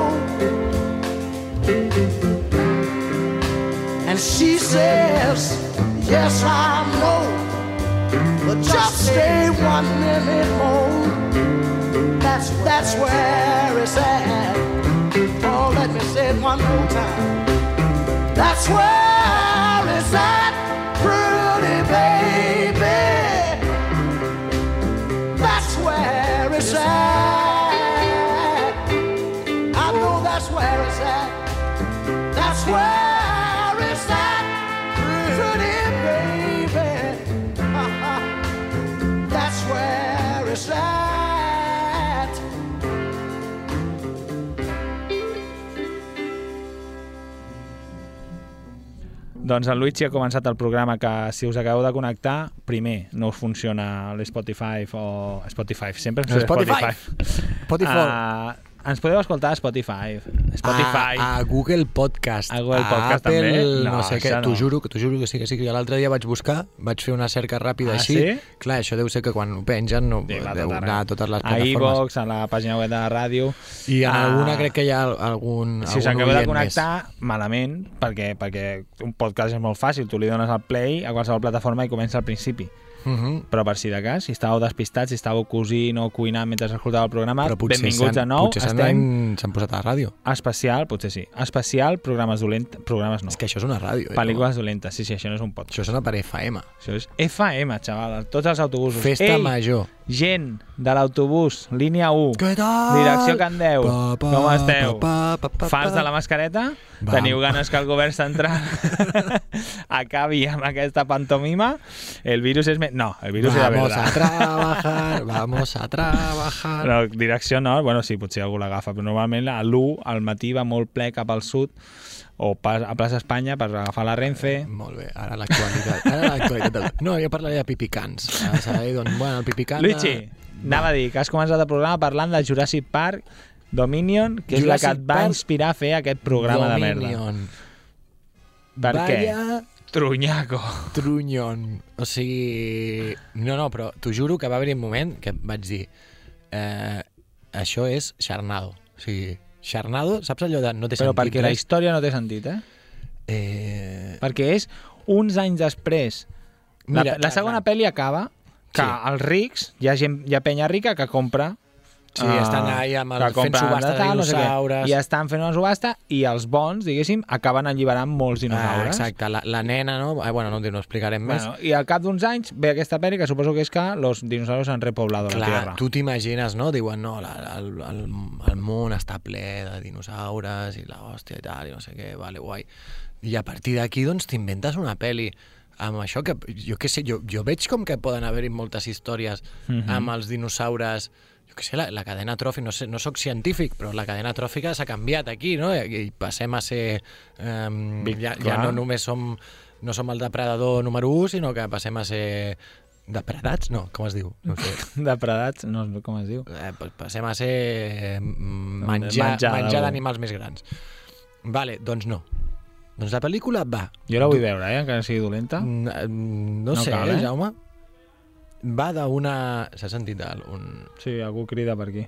And she says, Yes, I know. But just stay one minute more. That's that's where it's at. Oh, let me say it one more time. That's where it's at, pretty baby. Doncs el Luigi ha començat el programa que si us acabeu de connectar, primer, no us funciona l'Spotify o Spotify, sempre em Spotify. Spotify. Spotify. Uh, ens podeu escoltar a Spotify. Spotify. A, a Google Podcast. A Google Podcast Apple, també? No, No, sé què, això t'ho no. juro, que t'ho juro que sí, que sí, que jo l'altre dia vaig buscar, vaig fer una cerca ràpida Ah, així. sí? Clar, això deu ser que quan ho pengen no, Sí, a deu tot anar a totes les a plataformes. iVox, a la pàgina web de la ràdio. I en Ah, alguna crec que hi ha algun, Si us acabeu de connectar, malament, perquè, perquè un podcast és molt fàcil. Tu li dones al play a qualsevol plataforma i comença al principi. Uh -huh. Però per si de cas, si estàveu despistats, si estàveu cosint o cuinant mentre escoltàveu el programa, benvinguts de nou. Potser s'han Estem s'han posat a la ràdio. especial, potser sí, especial programes dolents, programes no, És que això és una ràdio. Eh, pel·lícules dolentes. Sí, sí, això no és un podcast. Això sona per FM. Això és FM, xaval, tots els autobusos. Festa Ei, major. gent de l'autobús, línia 1, Què tal? direcció Can Deu, Pa, pa, com esteu? pa, pa, pa, pa, Fans pa. de la mascareta? Va. Teniu ganes que el govern central acabi amb aquesta pantomima? El virus és... Me... No, el virus és la Vamos verdad. a trabajar, vamos a trabajar. No, direcció nord, bueno, sí, potser algú l'agafa, però normalment a l'1 al matí va molt ple cap al sud o pas- a plaça Espanya per agafar la Renfe. Molt bé, ara l'actualitat. Ara l'actualitat. No, jo parlaria de pipicans. A doncs, bueno, el pipicant... Luigi, anava a dir que has començat el programa parlant de Jurassic Park Dominion, que és la que Jurassic et va Park inspirar a fer aquest programa de merda. Dominion. Per què? Vaya Trunyaco. trunyon. O sigui... No, no, però t'ho juro que va haver un moment que vaig dir eh, això és xarnado. O sigui, xarnado, saps allò de no té Però sentit perquè la res? història no té sentit, eh? Eh, Perquè és uns anys després. La, Mira, la segona pel·li acaba que Sí. els rics, hi ha, gent, hi ha penya rica que compra Sí, ah, estan ahí amb el- fent subhasta de tal, no sé dinosaures. I estan fent una subhasta i els bons, diguéssim, acaben alliberant molts ah, dinosaures. exacte, la, la nena, no? Eh, bueno, no, no explicarem més. Bueno, I al cap d'uns anys ve aquesta pel·li que suposo que és que los dinosaurios han repoblado la Clar, Tierra. tu t'imagines, no? Diuen, no, la, el, el, el món està ple de dinosaures i la hòstia i tal, i no sé què, vale, guai. I a partir d'aquí, doncs, t'inventes una pel·li amb això que, jo què sé, jo, jo veig com que poden haver-hi moltes històries Mhm. amb els dinosaures jo què sé, la, la cadena tròfica, no, sé, no sóc científic, però la cadena tròfica s'ha canviat aquí, no? I, i passem a ser... Um, Big, ja, ja no només som, no som el depredador número 1, sinó que passem a ser depredats? No, com es diu? No sé. Depredats, no com es diu. Eh, pues passem a ser eh, menjar, Menjar menjar d'animals més grans. Vale, doncs no. Doncs la pel·lícula va. Jo la vull veure, eh, encara que sigui dolenta. Mm, eh, No, No sé, cal, eh, eh? Jaume? Va d'una... S'ha sentit un... Sí, algú crida per aquí.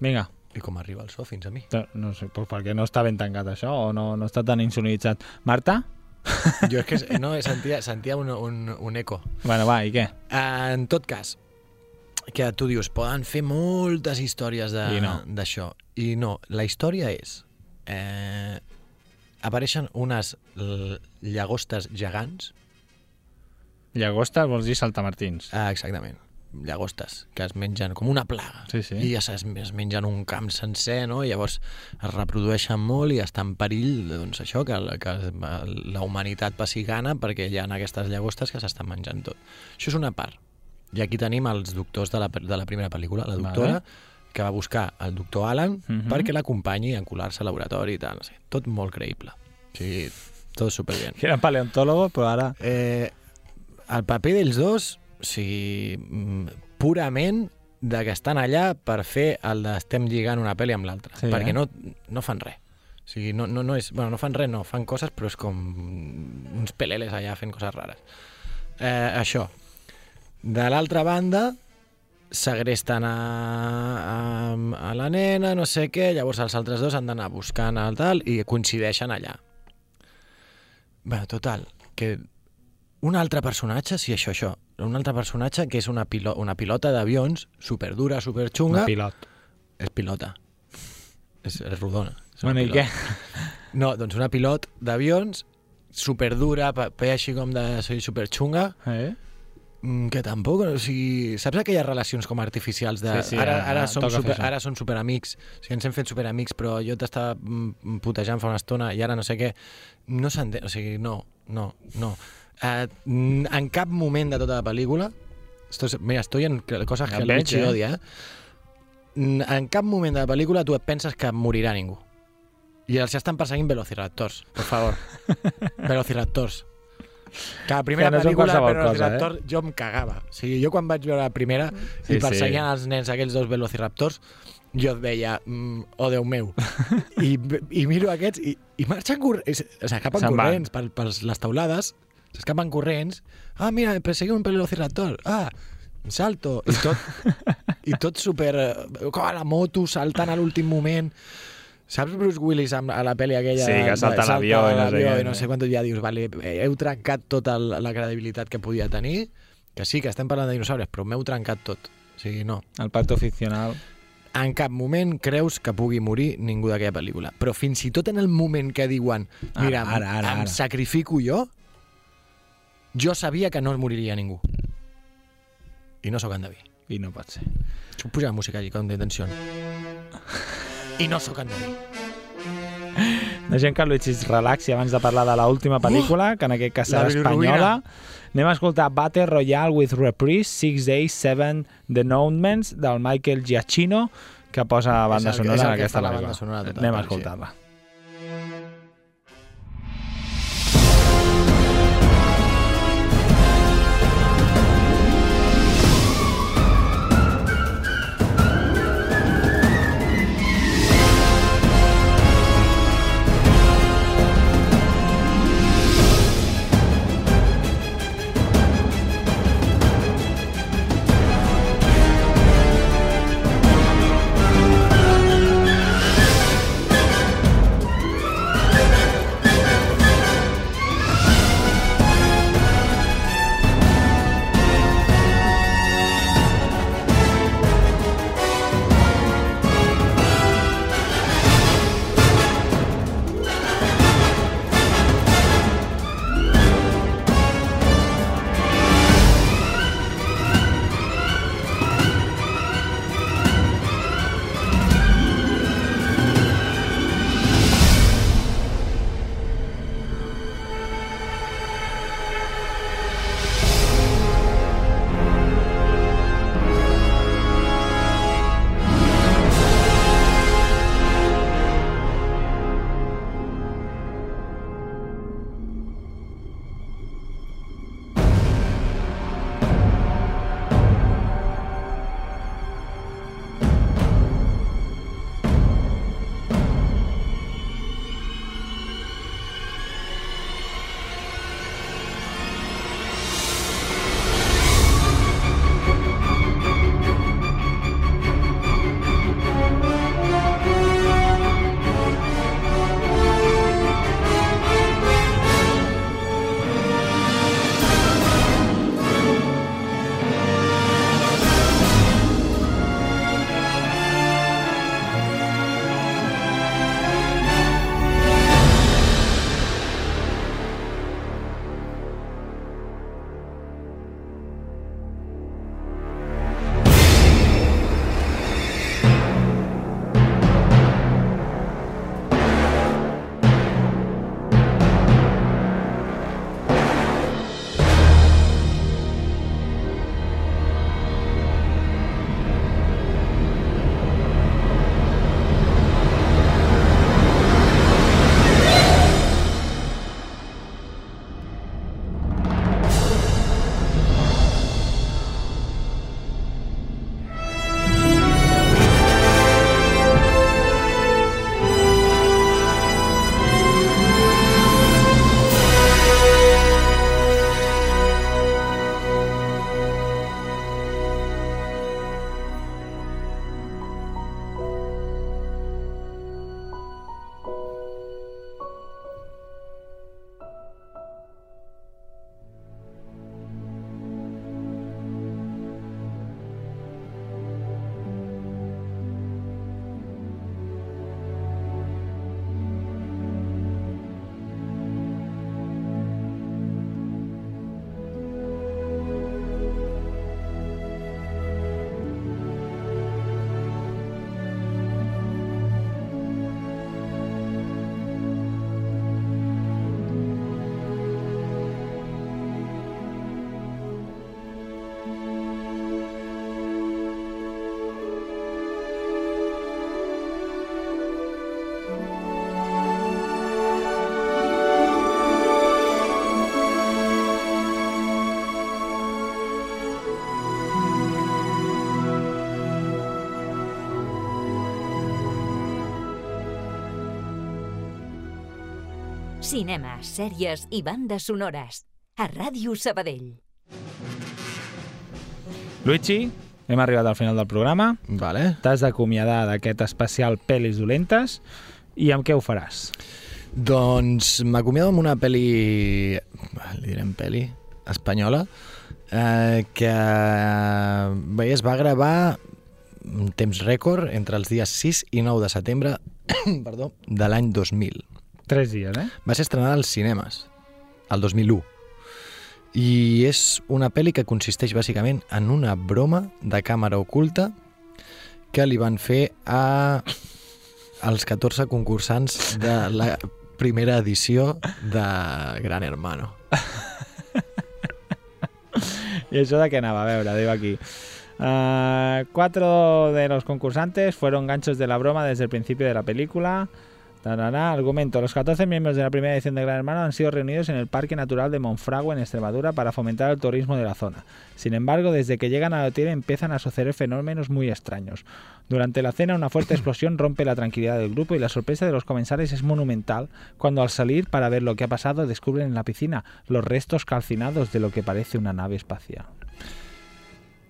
Vinga. I com arriba el so fins a mi? No, no sé, doncs perquè no està ben tancat això o no, no està tan insonoritzat. Marta? Jo és que no, sentia, sentia un, un, un eco. Bueno, va, i què? En tot cas, que tu dius, poden fer moltes històries de- I no. d'això. I no, la història és... Eh, apareixen unes llagostes gegants. Llagosta vols dir saltamartins. Ah, exactament. llagostes que es mengen com una plaga Sí, sí. i ja es, es mengen un camp sencer no? i llavors es reprodueixen molt i està en perill doncs, això que, que la humanitat passi gana perquè hi ha aquestes llagostes que s'estan menjant tot. Això és una part. I aquí tenim els doctors de la, de la primera pel·lícula, la doctora Vale. Que va buscar el doctor Alan Mhm. perquè l'acompanyi a colar-se al laboratori i tal, no sé. Tot molt creïble. Sigui, tot superbien. Que era paleontólogo, però ara... Eh, el paper dels dos, o sigui, mm, purament de que estan allà per fer el de estem lligant una pel·li amb l'altra, Sí, perquè eh? no, no fan res. O sigui, no, no, no, és, bueno, no fan res, no, fan coses, però és com uns peleles allà fent coses rares. Eh, això. De l'altra banda, segresten a, a, a la nena, no sé què, llavors els altres dos han d'anar buscant el tal i coincideixen allà. Bé, total, que un altre personatge, sí, això, això, un altre personatge que és una, pilo, una pilota d'avions superdura, superxunga. Un pilot. És pilota. És, és rodona. És Bueno, una i què? No, doncs una pilot d'avions superdura, paper així com de ser superxunga, Eh? Mm, que tampoc, o sigui, saps aquelles relacions com artificials de Sí, sí, ara, ara ara, som super, ara som superamics, o sigui, ens hem fet superamics, però jo t'estava mm, putejant fa una estona i ara no sé què, no s'entén, o sigui, no, no, no. Uh, en cap moment de tota la pel·lícula, esto es, mira, estoy en Ja que el veig, eh? odia, eh? Mm, En cap moment de la pel·lícula tu et penses que morirà ningú. I els estan perseguint velociraptors, per favor. velociraptors. Que la primera Que no pel·lícula, però cosa, Velociraptor, jo em cagava. O sigui, jo quan vaig veure la primera Sí, i perseguien sí. els nens aquells dos velociraptors, jo et veia, mm, oh Déu meu. I, I miro aquests i, i marxen corrents, s'escapen corrents per, per les taulades, s'escapen corrents. Ah, mira, perseguim un velociraptor. Ah, salto. I tot, i tot super... eh, Com a la moto, saltant a l'últim moment. Saps Bruce Willis amb, a la pel·li aquella? Sí, que salta l'avió i no sé i no sé quant, ja dius, vale, heu trencat tota la la credibilitat que podia tenir, que sí, que estem parlant de dinosaures, però m'heu trencat tot. O sigui, no. El pacto ficcional. En cap moment creus que pugui morir ningú d'aquella pel·lícula. Però fins i tot en el moment que diuen Ara, mira, ara, ara, em ara." sacrifico jo, jo sabia que no moriria ningú. I no sóc endeví. I no pot ser. Puc pujar música allí, com de tensió. I no sóc endeví. Deixem que Luigi es relaxi abans de parlar de l'última pel·lícula, que en aquest cas serà espanyola. Anem a escoltar Battle Royale with Reprise, Six Days, Seven Denouements, del Michael Giacchino, que posa banda sonora en que aquesta pel·lícula. banda sonora de Anem a escoltar-la. Cinema, sèries i bandes sonores. A Ràdio Sabadell. Luigi, hem arribat al final del programa. Vale. T'has d'acomiadar d'aquest especial Pel·lis dolentes. I amb què ho faràs? Doncs m'acomiado amb una pel·li, li direm pel·li, espanyola, eh, que bé, es va gravar en temps rècord entre els dies 6 i 9 de setembre perdó, de l'any 2000. Tres dies, eh? Va ser estrenada als cinemes, el 2001. I és una pel·li que consisteix bàsicament en una broma de càmera oculta que li van fer a als 14 concursants de la primera edició de Gran Hermano. ¿Y eso de qué anava? A veure, digo aquí. Ah, cuatro de los concursantes fueron ganchos de la broma desde el principio de la película. Tarará, argumento. Los 14 miembros de la primera edición de Gran Hermano han sido reunidos en el Parque Natural de Monfragüe, en Extremadura, para fomentar el turismo de la zona. Sin embargo, desde que llegan al hotel empiezan a suceder fenómenos muy extraños. Durante la cena, una fuerte explosión rompe la tranquilidad del grupo y la sorpresa de los comensales es monumental cuando al salir para ver lo que ha pasado descubren en la piscina los restos calcinados de lo que parece una nave espacial.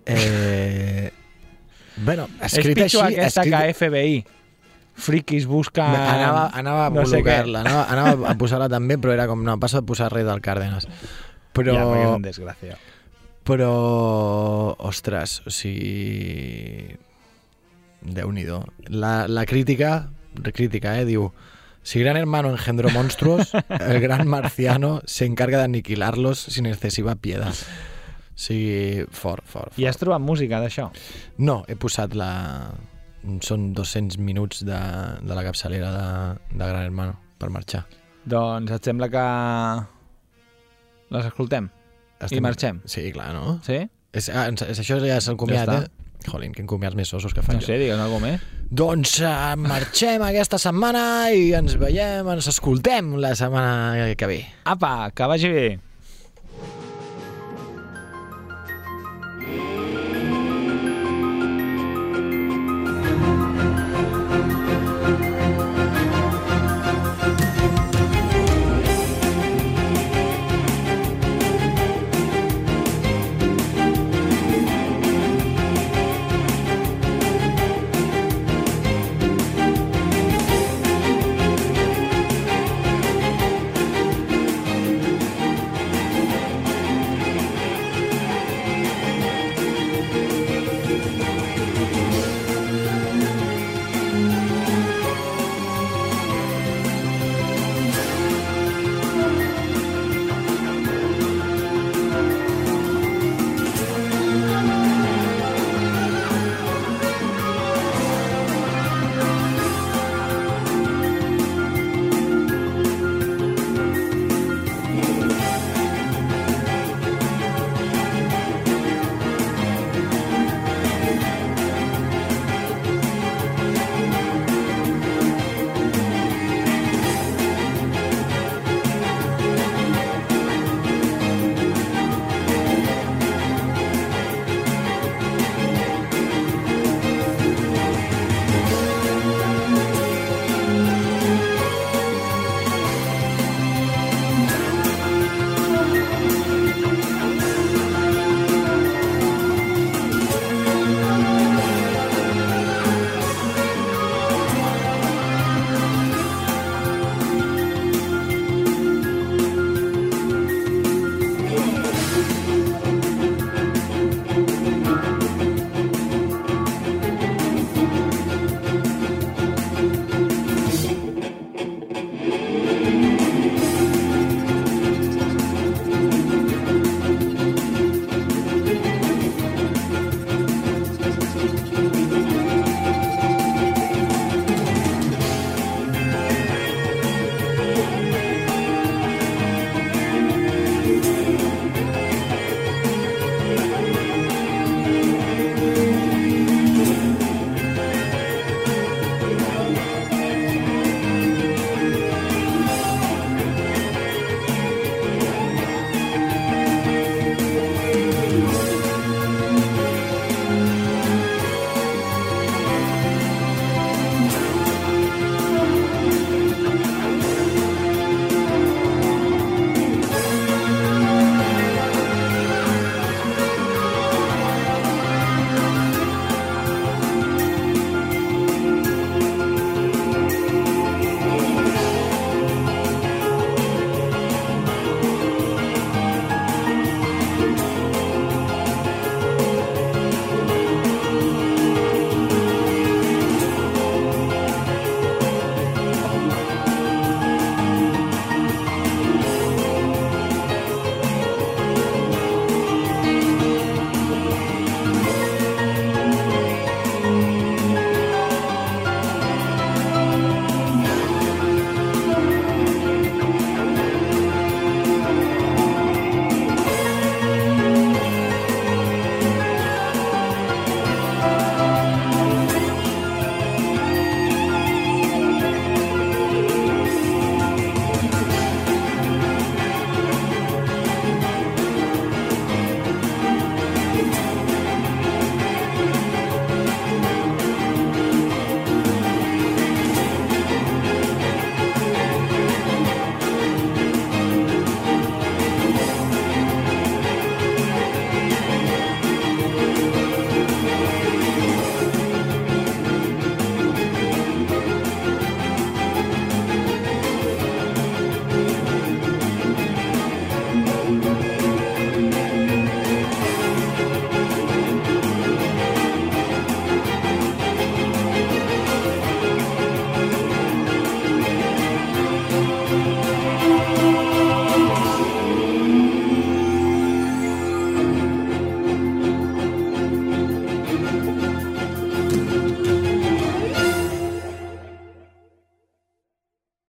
Eh... Bueno, escrit és pitjor així... aquesta escrit... que FBI. Friquis busca... Anava, anava a no col·locar-la, anava, anava a posar-la també, però era com, no, passo a posar res del Cárdenas. Però, Ja, perquè és un desgraciat. però, ostres, o sigui... Déu-n'hi-do. La, la crítica, la crítica, eh, diu... Si Gran Hermano engendró monstruos, el Gran Marciano se encarga de aniquilarlos sin excesiva piedad. O sigui, fort, fort, fort. I has trobat música d'això? No, he posat la... Són 200 minuts de, de la capçalera de, de Gran Hermano per marxar. Doncs et sembla que les escoltem? I marxem? Sí, clar, no? Sí? És, ah, és, és això ja és el comiat, Ja està. eh? Jolín, quin comiat més ossos que faig No sé, digues alguna més. Doncs uh, marxem aquesta setmana i ens veiem, ens escoltem la setmana que ve. Apa, que vagi bé.